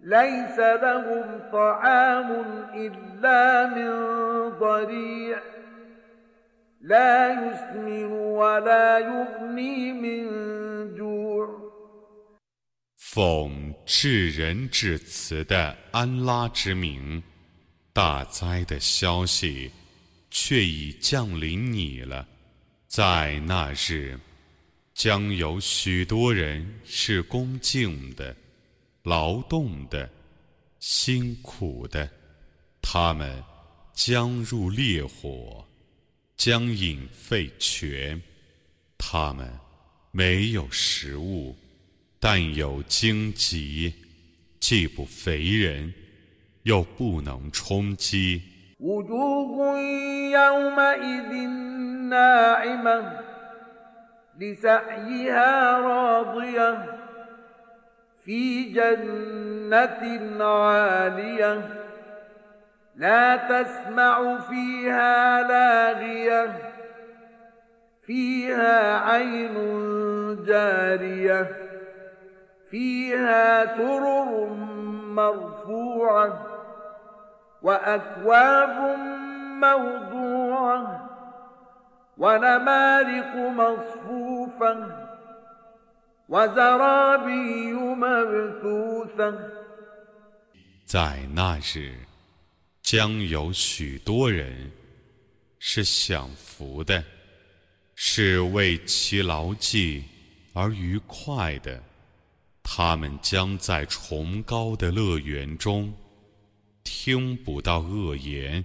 ليس لهم طعام إلا من ضريع لا يسمن ولا يغني من جوع 奉至仁至慈的安拉之名，大灾的消息却已降临你了。在那日，将有许多人是恭敬的、 劳动的、辛苦的，他们将入烈火，将饮沸泉，他们没有食物。但有荆棘，既不肥人，又不能充饥。في جنة عالية لا تسمع فيها لاغية فيها عين جارية فيها سرر مرفوعة وأكواب موضوعة ونمارق مصفوفة. 在那日，将有许多人是享福的，是为其牢记而愉快的。他们将在崇高的乐园中听不到恶言，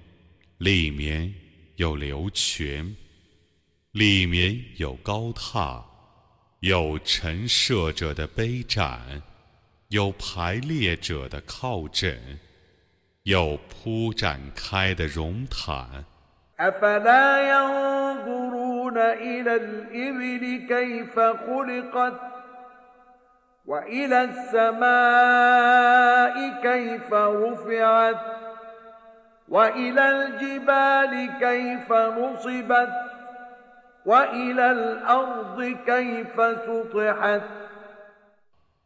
里面有流泉，里面有高塔，有陈设者的杯盏，有排列者的靠枕，有铺展开的绒毯。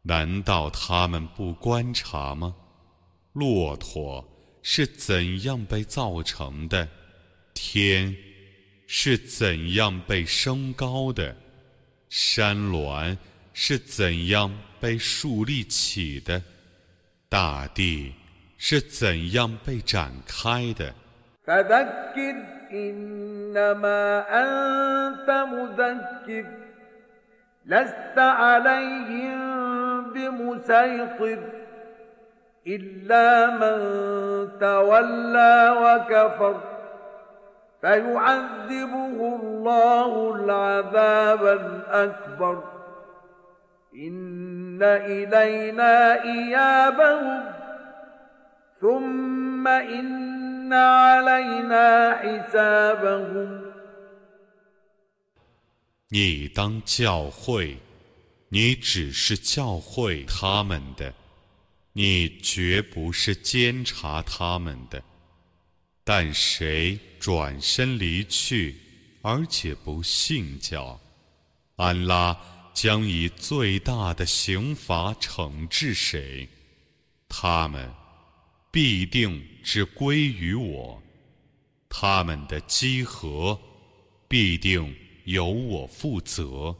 难道他们不观察吗骆驼是怎样被造成的天是怎样被升高的山峦是怎样被树立起的大地是怎样被展开的 إنما أنت مذكر لست عليهم بمسيطر إلا من تولى وكفر فيعذبه الله العذاب الأكبر. إن إلينا إيابهم ثم إن علينا حسابهم 你当教会，你只是教会他们的，你绝不是监察他们的。但谁转身离去，而且不信教，安拉。将以最大的刑罚惩治谁？他们 必定是归于我，他们的积合必定由我负责。